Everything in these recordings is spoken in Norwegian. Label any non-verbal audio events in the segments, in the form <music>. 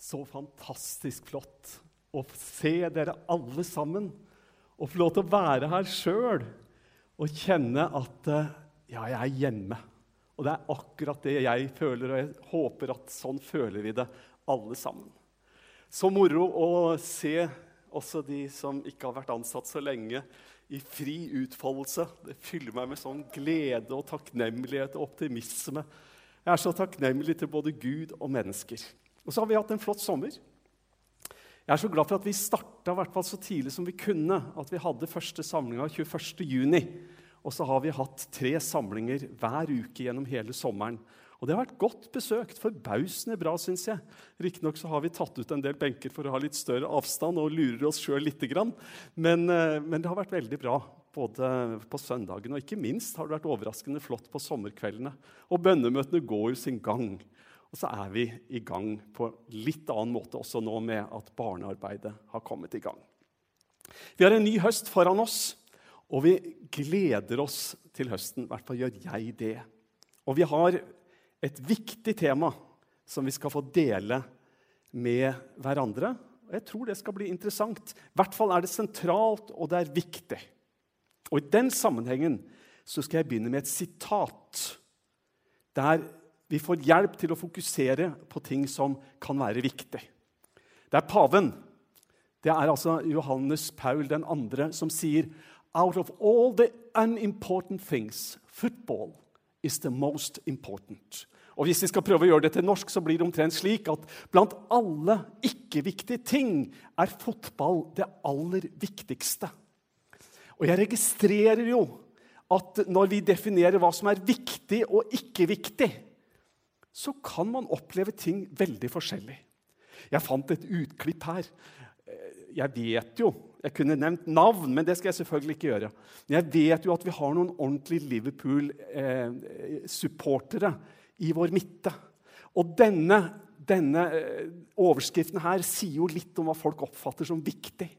Så fantastisk flott å se dere alle sammen og få lov til å være her sjøl og kjenne at eh, ja, jeg er hjemme. Og det er akkurat det jeg føler, og jeg håper at sånn føler vi det alle sammen. Så moro å se også de som ikke har vært ansatt så lenge, i fri utfoldelse. Det fyller meg med sånn glede og takknemlighet og optimisme. Jeg er så takknemlig til både Gud og mennesker. Og så har vi hatt en flott sommer. Jeg er så glad for at vi starta så tidlig som vi kunne. At vi hadde første samlinga 21.6. Og så har vi hatt tre samlinger hver uke gjennom hele sommeren. Og det har vært godt besøkt. Forbausende bra, syns jeg. Riktignok har vi tatt ut en del benker for å ha litt større avstand og lurer oss sjøl litt. Men, eh, men, det har vært veldig bra både på søndagen og ikke minst har det vært overraskende flott på sommerkveldene. Og bønnemøtene går jo sin gang. Og så er vi i gang på litt annen måte også nå med at barnearbeidet har kommet i gang. Vi har en ny høst foran oss, og vi gleder oss til høsten. I hvert fall gjør jeg det. Og vi har et viktig tema som vi skal få dele med hverandre. Og jeg tror det skal bli interessant. I hvert fall er det sentralt, og det er viktig. Og I den sammenhengen så skal jeg begynne med et sitat der vi får hjelp til å fokusere på ting som kan være viktig. Det er paven. Det er altså Johannes Paul 2. som sier Out of all the unimportant things, football is the most important. Og Hvis vi skal prøve å gjøre det til norsk, så blir det omtrent slik at blant alle ikke-viktige ting er fotball det aller viktigste. Og jeg registrerer jo at når vi definerer hva som er viktig og ikke viktig, så kan man oppleve ting veldig forskjellig. Jeg fant et utklipp her. Jeg vet jo Jeg kunne nevnt navn, men det skal jeg selvfølgelig ikke gjøre. Men jeg vet jo at vi har noen ordentlige Liverpool-supportere i vår midte. Og denne, denne eh, overskriften her sier jo litt om hva folk oppfatter som viktig.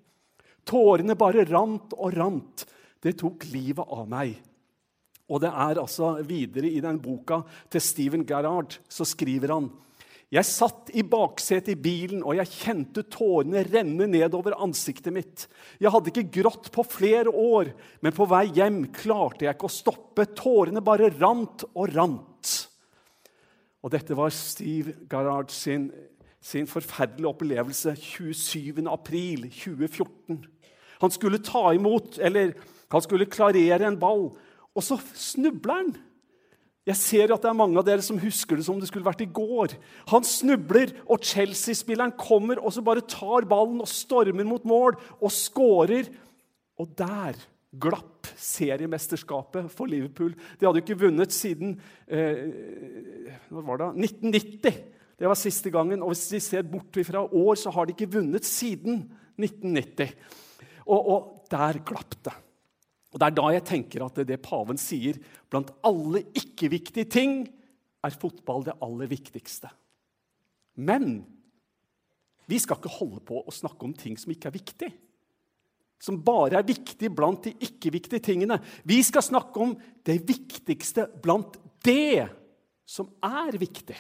Tårene bare rant og rant. Det tok livet av meg. Og det er altså videre i den boka til Steven Gerrard så skriver han jeg satt i baksetet i bilen, og jeg kjente tårene renne nedover ansiktet mitt. Jeg hadde ikke grått på flere år, men på vei hjem klarte jeg ikke å stoppe. Tårene bare rant og rant. Og dette var Steve Garrard sin, sin forferdelige opplevelse 27.4.2014. Han skulle ta imot, eller han skulle klarere en ball, og så snubler han. Jeg ser at det er mange av dere som husker det som det skulle vært i går. Han snubler, og Chelsea-spilleren kommer og så bare tar ballen og stormer mot mål og skårer. Og der glapp seriemesterskapet for Liverpool. De hadde jo ikke vunnet siden eh, hva var det? 1990. Det var siste gangen. Og hvis vi ser bort fra år, så har de ikke vunnet siden 1990. Og, og der glapp det. Og Det er da jeg tenker at det det paven sier blant alle ikke-viktige ting, er fotball det aller viktigste. Men vi skal ikke holde på å snakke om ting som ikke er viktig. Som bare er viktig blant de ikke-viktige tingene. Vi skal snakke om det viktigste blant det som er viktig.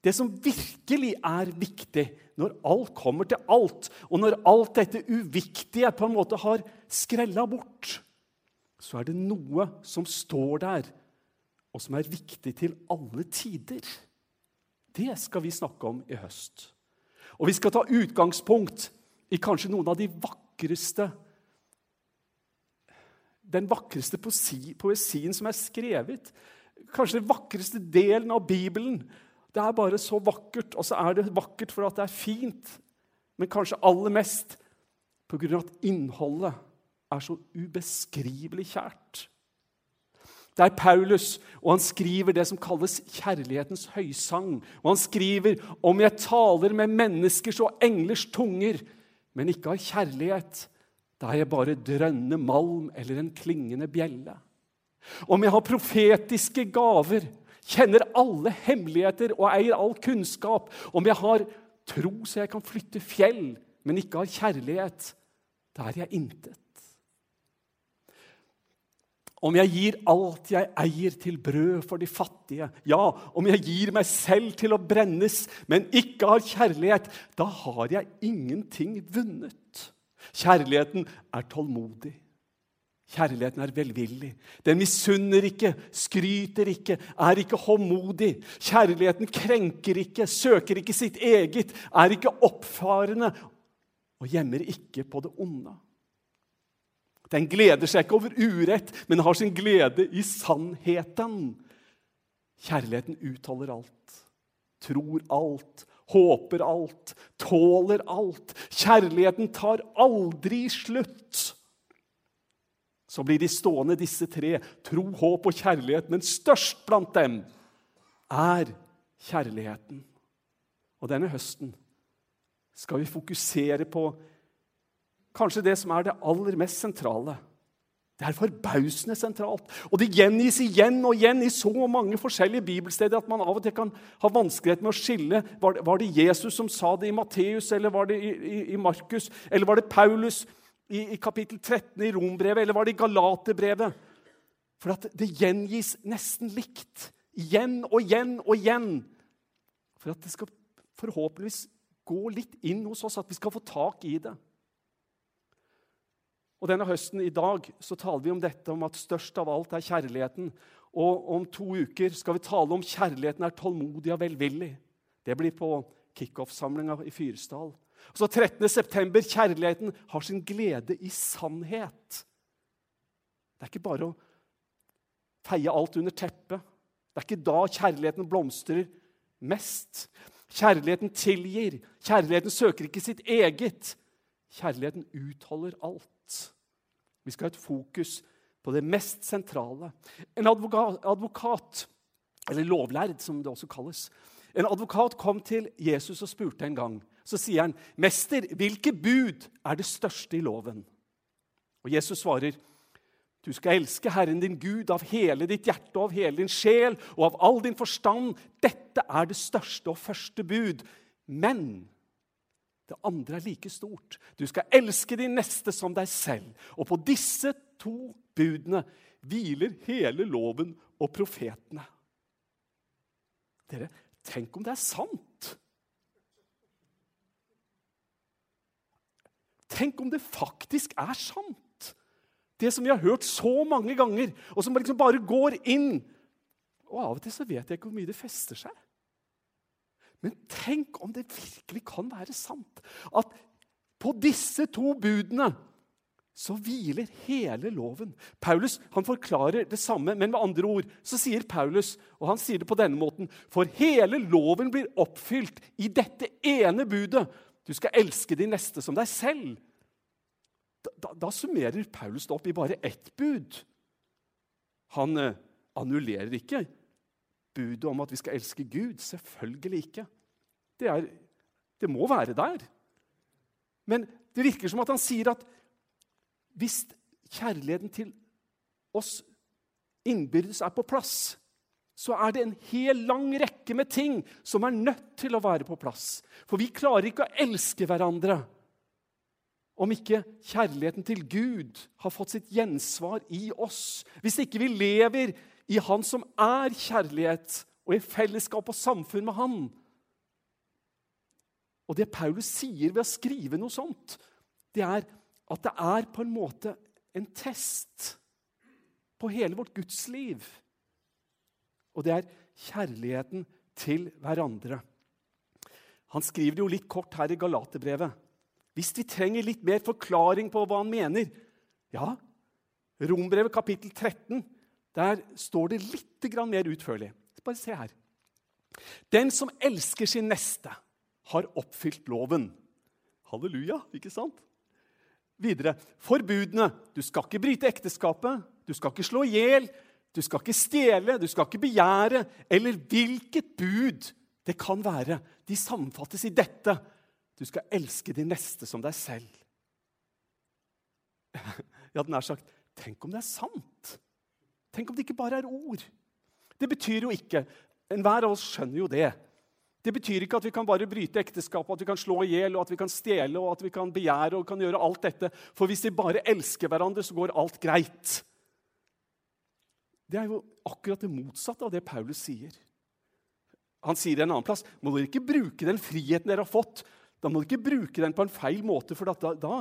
Det som virkelig er viktig når alt kommer til alt, og når alt dette uviktige på en måte har skrella bort, så er det noe som står der, og som er viktig til alle tider. Det skal vi snakke om i høst. Og vi skal ta utgangspunkt i kanskje noen av de vakreste Den vakreste poesien som er skrevet. Kanskje den vakreste delen av Bibelen det er bare så vakkert, og så er det vakkert for at det er fint. Men kanskje aller mest pga. at innholdet er så ubeskrivelig kjært. Det er Paulus, og han skriver det som kalles kjærlighetens høysang. Og han skriver om jeg taler med menneskers og englers tunger, men ikke har kjærlighet, da er jeg bare drønne malm eller en klingende bjelle. Om jeg har profetiske gaver, kjenner alle hemmeligheter og eier all kunnskap, om jeg har tro så jeg kan flytte fjell, men ikke har kjærlighet, da er jeg intet. om jeg gir alt jeg eier til brød for de fattige, ja, om jeg gir meg selv til å brennes, men ikke har kjærlighet, da har jeg ingenting vunnet. Kjærligheten er tålmodig. Kjærligheten er velvillig. Den misunner ikke, skryter ikke, er ikke håndmodig. Kjærligheten krenker ikke, søker ikke sitt eget, er ikke oppfarende og gjemmer ikke på det onde. Den gleder seg ikke over urett, men har sin glede i sannheten. Kjærligheten utholder alt, tror alt, håper alt, tåler alt. Kjærligheten tar aldri slutt. Så blir de stående, disse tre, tro, håp og kjærlighet, men størst blant dem er kjærligheten. Og denne høsten skal vi fokusere på kanskje det som er det aller mest sentrale. Det er forbausende sentralt. Og det gjengis igjen og igjen i så mange forskjellige bibelsteder at man av og til kan ha vanskelighet med å skille. Var det, Jesus som sa det i Matteus, eller var det i Markus? Eller var det Paulus i, i kapittel 13 i Rombrevet, eller var det i Galaterbrevet? For at det gjengis nesten likt. Igjen og igjen og igjen. For at det skal forhåpentligvis gå litt inn hos oss, at vi skal få tak i det. Og denne høsten i dag så taler vi om dette om at størst av alt er kjærligheten. Og om to uker skal vi tale om kjærligheten er tålmodig og velvillig. Det blir på kickoff-samlinga i Fyresdal. Så 13. september, kjærligheten har sin glede i sannhet. Det er ikke bare å feie alt under teppet. Det er ikke da kjærligheten blomstrer mest. Kjærligheten tilgir. Kjærligheten søker ikke sitt eget. Kjærligheten utholder alt. Vi skal ha et fokus på det mest sentrale. En advokat, eller lovlærd, som det også kalles, en advokat kom til Jesus og spurte en gang. Så sier han, 'Mester, hvilke bud er det største i loven?' Og Jesus svarer, 'Du skal elske Herren din Gud av hele ditt hjerte og av hele din sjel og av all din forstand.' 'Dette er det største og første bud.' Men det andre er like stort. Du skal elske din neste som deg selv. Og på disse to budene hviler hele loven og profetene. Dere, tenk om det er sant! Tenk om det faktisk er sant! Det som vi har hørt så mange ganger, og som liksom bare går inn. Og av og til så vet jeg ikke hvor mye det fester seg. Men tenk om det virkelig kan være sant at på disse to budene så hviler hele loven. Paulus han forklarer det samme, men med andre ord så sier Paulus, og han sier det på denne måten, for hele loven blir oppfylt i dette ene budet. Du skal elske de neste som deg selv. Da, da, da summerer Paulus det opp i bare ett bud. Han eh, annullerer ikke budet om at vi skal elske Gud. Selvfølgelig ikke. Det, er, det må være der. Men det virker som at han sier at hvis kjærligheten til oss innbyrdes er på plass, så er det en hel lang rekke med ting som er nødt til å være på plass. For vi klarer ikke å elske hverandre om ikke kjærligheten til Gud har fått sitt gjensvar i oss. Hvis ikke vi lever i Han som er kjærlighet, og i fellesskap og samfunn med Han. Og det Paulus sier ved å skrive noe sånt, det er at det er på en måte en test på hele vårt gudsliv. Og det er kjærligheten til hverandre. Han skriver det jo litt kort her i Galaterbrevet. Hvis vi trenger litt mer forklaring på hva han mener Ja, Rombrevet kapittel 13 der står det litt mer utførlig. Bare se her. Den som elsker sin neste, har oppfylt loven. Halleluja, ikke sant? Videre. Forbudene. Du skal ikke bryte ekteskapet. Du skal ikke slå i hjel. Du skal ikke stjele. Du skal ikke begjære. Eller hvilket bud det kan være. De sammenfattes i dette. Du skal elske de neste som deg selv. Jeg hadde nær sagt Tenk om det er sant? Tenk om det ikke bare er ord. Det betyr jo ikke Enhver av oss skjønner jo det. Det betyr ikke at vi kan bare bryte ekteskapet, at vi kan slå i hjel, at vi kan stjele og at vi kan begjære og kan gjøre alt dette. For hvis vi bare elsker hverandre, så går alt greit. Det er jo akkurat det motsatte av det Paulus sier. Han sier det en annen plass. Må dere ikke bruke den friheten dere har fått, da må dere ikke bruke den på en feil måte, for da, da,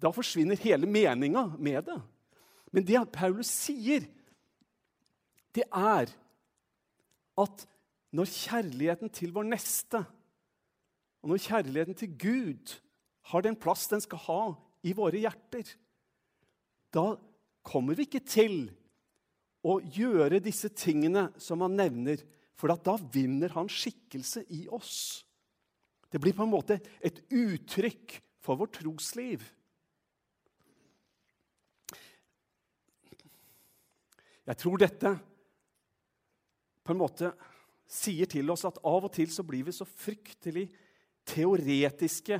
da forsvinner hele meninga med det. Men det Paulus sier, det er at når kjærligheten til vår neste og når kjærligheten til Gud har den plass den skal ha i våre hjerter, da kommer vi ikke til å gjøre disse tingene som han nevner, for da vinner han skikkelse i oss. Det blir på en måte et uttrykk for vårt trosliv. Jeg tror dette på en måte sier til oss at av og til så blir vi så fryktelig teoretiske,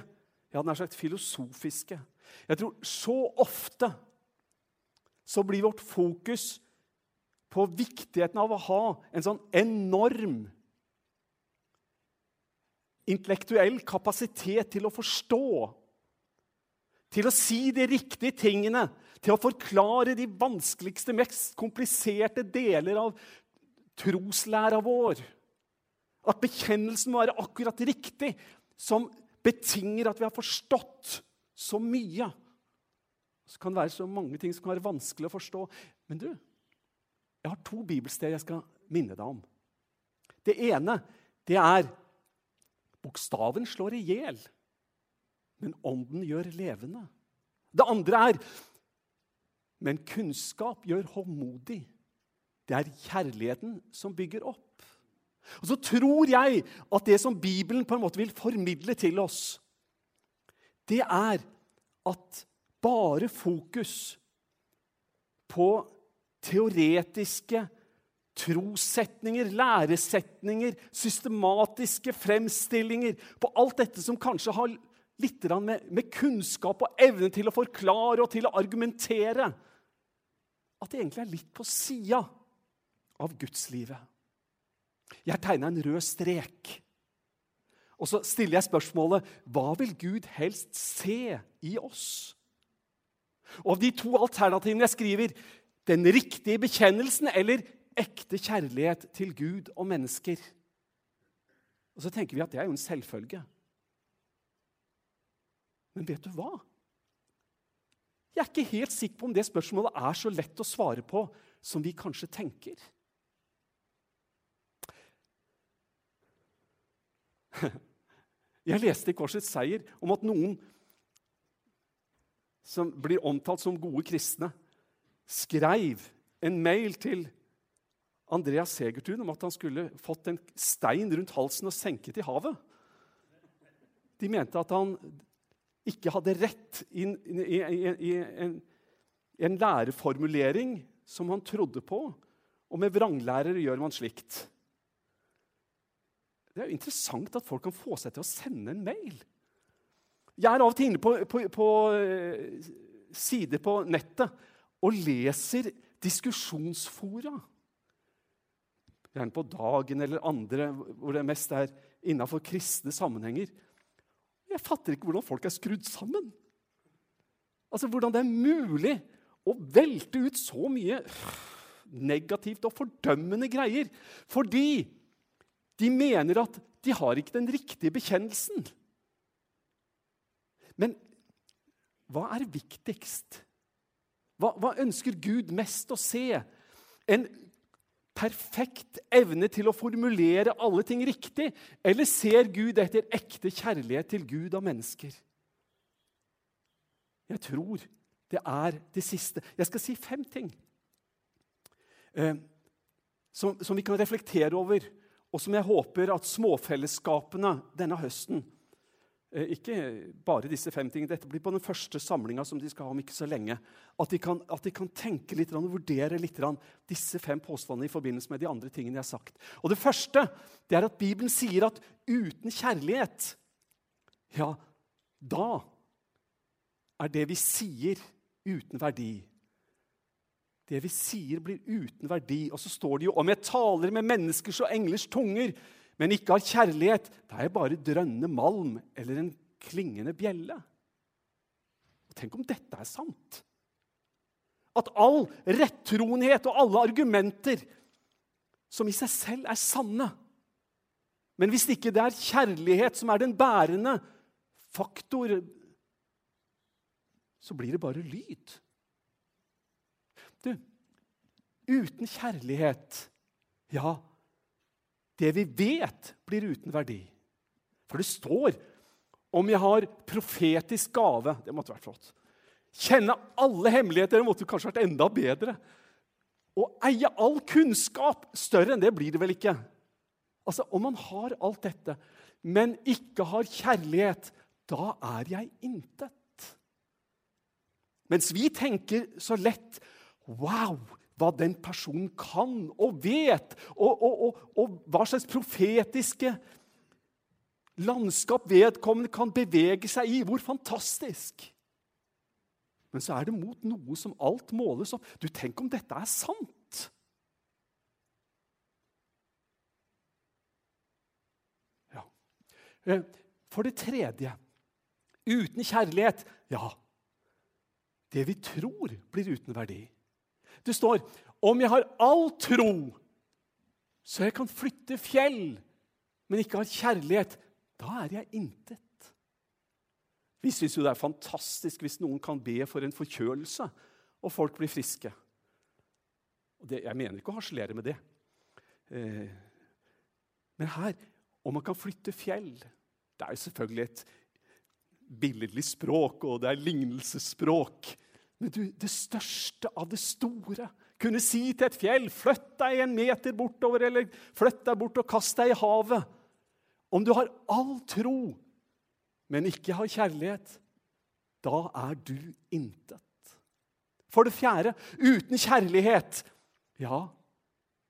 ja, nær sagt filosofiske. Jeg tror så ofte så blir vårt fokus på viktigheten av å ha en sånn enorm intellektuell kapasitet til å forstå, til å si de riktige tingene, til å forklare de vanskeligste, mest kompliserte deler av troslæra vår. At bekjennelsen må være akkurat riktig, som betinger at vi har forstått så mye. Så kan det være så mange ting som kan være vanskelig å forstå. Men du, jeg har to bibelsteder jeg skal minne deg om. Det ene det er bokstaven slår i hjel, men ånden gjør levende. Det andre er men kunnskap gjør håndmodig. Det er kjærligheten som bygger opp. Og Så tror jeg at det som Bibelen på en måte vil formidle til oss, det er at bare fokus på teoretiske trossetninger, læresetninger, systematiske fremstillinger På alt dette som kanskje har litt med, med kunnskap og evne til å forklare og til å argumentere At det egentlig er litt på sida av gudslivet. Jeg tegna en rød strek. Og så stiller jeg spørsmålet hva vil Gud helst se i oss? Og av de to alternativene jeg skriver, den riktige bekjennelsen eller ekte kjærlighet til Gud og mennesker. Og så tenker vi at det er jo en selvfølge. Men vet du hva? Jeg er ikke helt sikker på om det spørsmålet er så lett å svare på som vi kanskje tenker. <laughs> Jeg leste i Korsets seier om at noen som blir omtalt som gode kristne, skrev en mail til Andreas Segertun om at han skulle fått en stein rundt halsen og senket i havet. De mente at han ikke hadde rett i, i, i, i en, en læreformulering som han trodde på, og med vranglærere gjør man slikt. Det er jo interessant at folk kan få seg til å sende en mail. Jeg er av og til inne på, på, på uh, sider på nettet og leser diskusjonsfora. Gjerne på Dagen eller andre, hvor det mest er innafor kristne sammenhenger. Jeg fatter ikke hvordan folk er skrudd sammen. Altså, Hvordan det er mulig å velte ut så mye negativt og fordømmende greier. Fordi de mener at de har ikke den riktige bekjennelsen. Men hva er viktigst? Hva, hva, ønsker Gud mest å se? En perfekt evne til å formulere alle ting riktig? Eller ser Gud etter ekte kjærlighet til Gud og mennesker? Jeg tror det er det siste. Jeg skal si fem ting eh, som, som vi kan reflektere over og som jeg håper at småfellesskapene denne høsten ikke bare disse fem tingene, Dette blir på den første samlinga som de skal ha om ikke så lenge. At de kan, at de kan tenke litt og vurdere litt disse fem påstandene i forbindelse med de andre tingene jeg har sagt. Og Det første det er at Bibelen sier at uten kjærlighet, ja, da er det vi sier, uten verdi. Det vi sier, blir uten verdi. Og så står det jo om jeg taler med menneskers og englers tunger, men ikke har kjærlighet, da er bare drønnende malm eller en klingende bjelle. Og tenk om dette er sant? At all rettroenhet og alle argumenter som i seg selv er sanne Men hvis ikke det er kjærlighet som er den bærende faktor, så blir det bare lyd. Du, uten kjærlighet Ja, det vi vet, blir uten verdi. For det står om jeg har profetisk gave Det måtte vært flott. Kjenne alle hemmeligheter. Måtte kanskje vært enda bedre. Å eie all kunnskap. Større enn det blir det vel ikke. Altså, Om man har alt dette, men ikke har kjærlighet, da er jeg intet. Mens vi tenker så lett Wow, hva den personen kan og vet, og, og, og, og hva slags profetiske landskap vedkommende kan bevege seg i. Hvor fantastisk! Men så er det mot noe som alt måles opp. Du, Tenk om dette er sant! Ja. Eh, for det tredje uten kjærlighet Ja, det vi tror, blir uten verdi. Det står om jeg har all tro, så jeg kan flytte fjell, men ikke har kjærlighet, da er jeg intet. Vi syns jo det er fantastisk hvis noen kan be for en forkjølelse, og folk blir friske. Det, jeg mener ikke å harselere med det. Eh, men her om man kan flytte fjell Det er jo selvfølgelig et billedlig språk, og det er lignelsesspråk. Men du, det største av det store kunne si til et fjell 'Flytt deg en meter bortover', eller 'flytt deg bort og kast deg i havet'. Om du har all tro, men ikke har kjærlighet, da er du intet. For det fjerde uten kjærlighet Ja,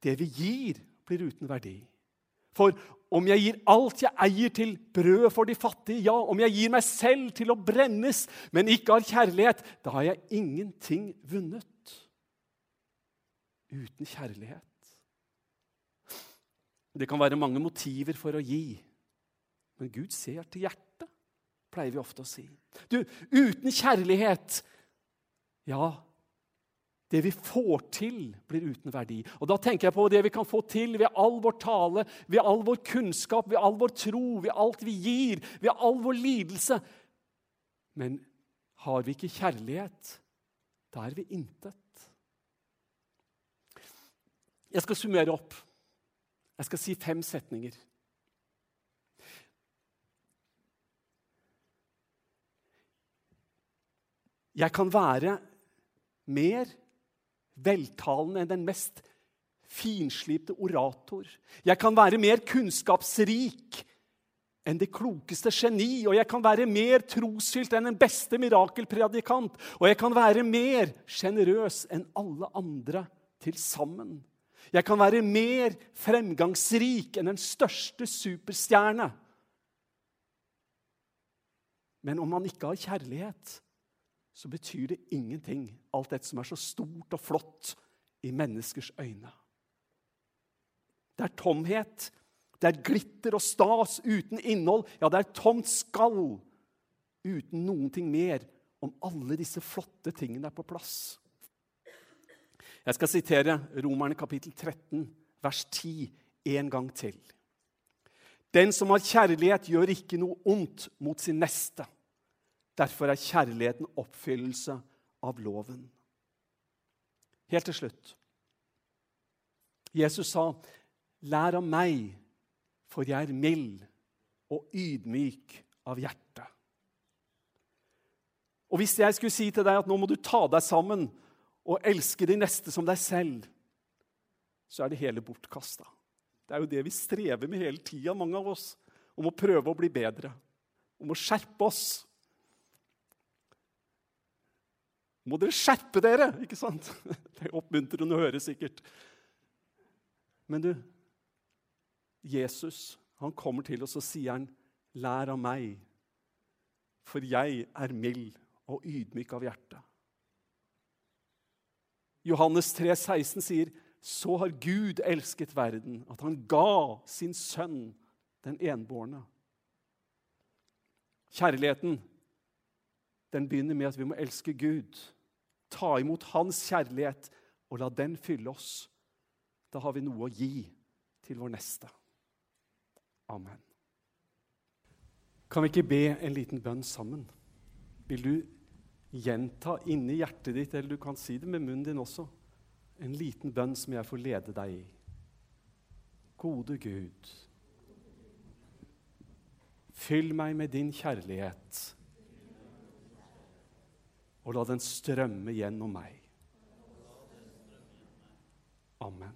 det vi gir, blir uten verdi. For om jeg gir alt jeg eier til brød for de fattige, ja, om jeg gir meg selv til å brennes, men ikke har kjærlighet, da har jeg ingenting vunnet. Uten kjærlighet. Det kan være mange motiver for å gi, men Gud ser til hjertet, pleier vi ofte å si. Du, uten kjærlighet, ja, det vi får til, blir uten verdi. Og Da tenker jeg på det vi kan få til ved all vår tale, ved all vår kunnskap, ved all vår tro, ved alt vi gir, ved all vår lidelse. Men har vi ikke kjærlighet, da er vi intet. Jeg skal summere opp. Jeg skal si fem setninger. Jeg kan være mer veltalende enn den mest finslipte orator. Jeg kan være mer kunnskapsrik enn det klokeste geni, og jeg kan være mer trosfylt enn den beste mirakelpredikant, og jeg kan være mer sjenerøs enn alle andre til sammen. Jeg kan være mer fremgangsrik enn den største superstjerne. Men om man ikke har kjærlighet, så betyr det ingenting, alt dette som er så stort og flott i menneskers øyne. Det er tomhet, det er glitter og stas uten innhold. Ja, det er tomt skall uten noen ting mer om alle disse flotte tingene er på plass. Jeg skal sitere Romerne kapittel 13, vers 10, en gang til. Den som har kjærlighet, gjør ikke noe ondt mot sin neste. Derfor er kjærligheten oppfyllelse av loven. Helt til slutt. Jesus sa, 'Lær av meg, for jeg er mild og ydmyk av hjerte'. Og Hvis jeg skulle si til deg at nå må du ta deg sammen og elske de neste som deg selv, så er det hele bortkasta. Det er jo det vi strever med hele tida, mange av oss. Om å prøve å bli bedre. Om å skjerpe oss må dere skjerpe dere! Ikke sant? <laughs> Det er oppmuntrende å høre, sikkert. Men du, Jesus han kommer til oss og sier han, 'Lær av meg, for jeg er mild og ydmyk av hjerte'. Johannes 3, 16 sier, 'Så har Gud elsket verden, at han ga sin sønn, den enbårne'. Kjærligheten den begynner med at vi må elske Gud ta imot hans kjærlighet og la den fylle oss. Da har vi noe å gi til vår neste. Amen. Kan vi ikke be en liten bønn sammen? Vil du gjenta inni hjertet ditt, eller du kan si det med munnen din også, en liten bønn som jeg får lede deg i? Gode Gud, fyll meg med din kjærlighet, og la den strømme gjennom meg. Amen.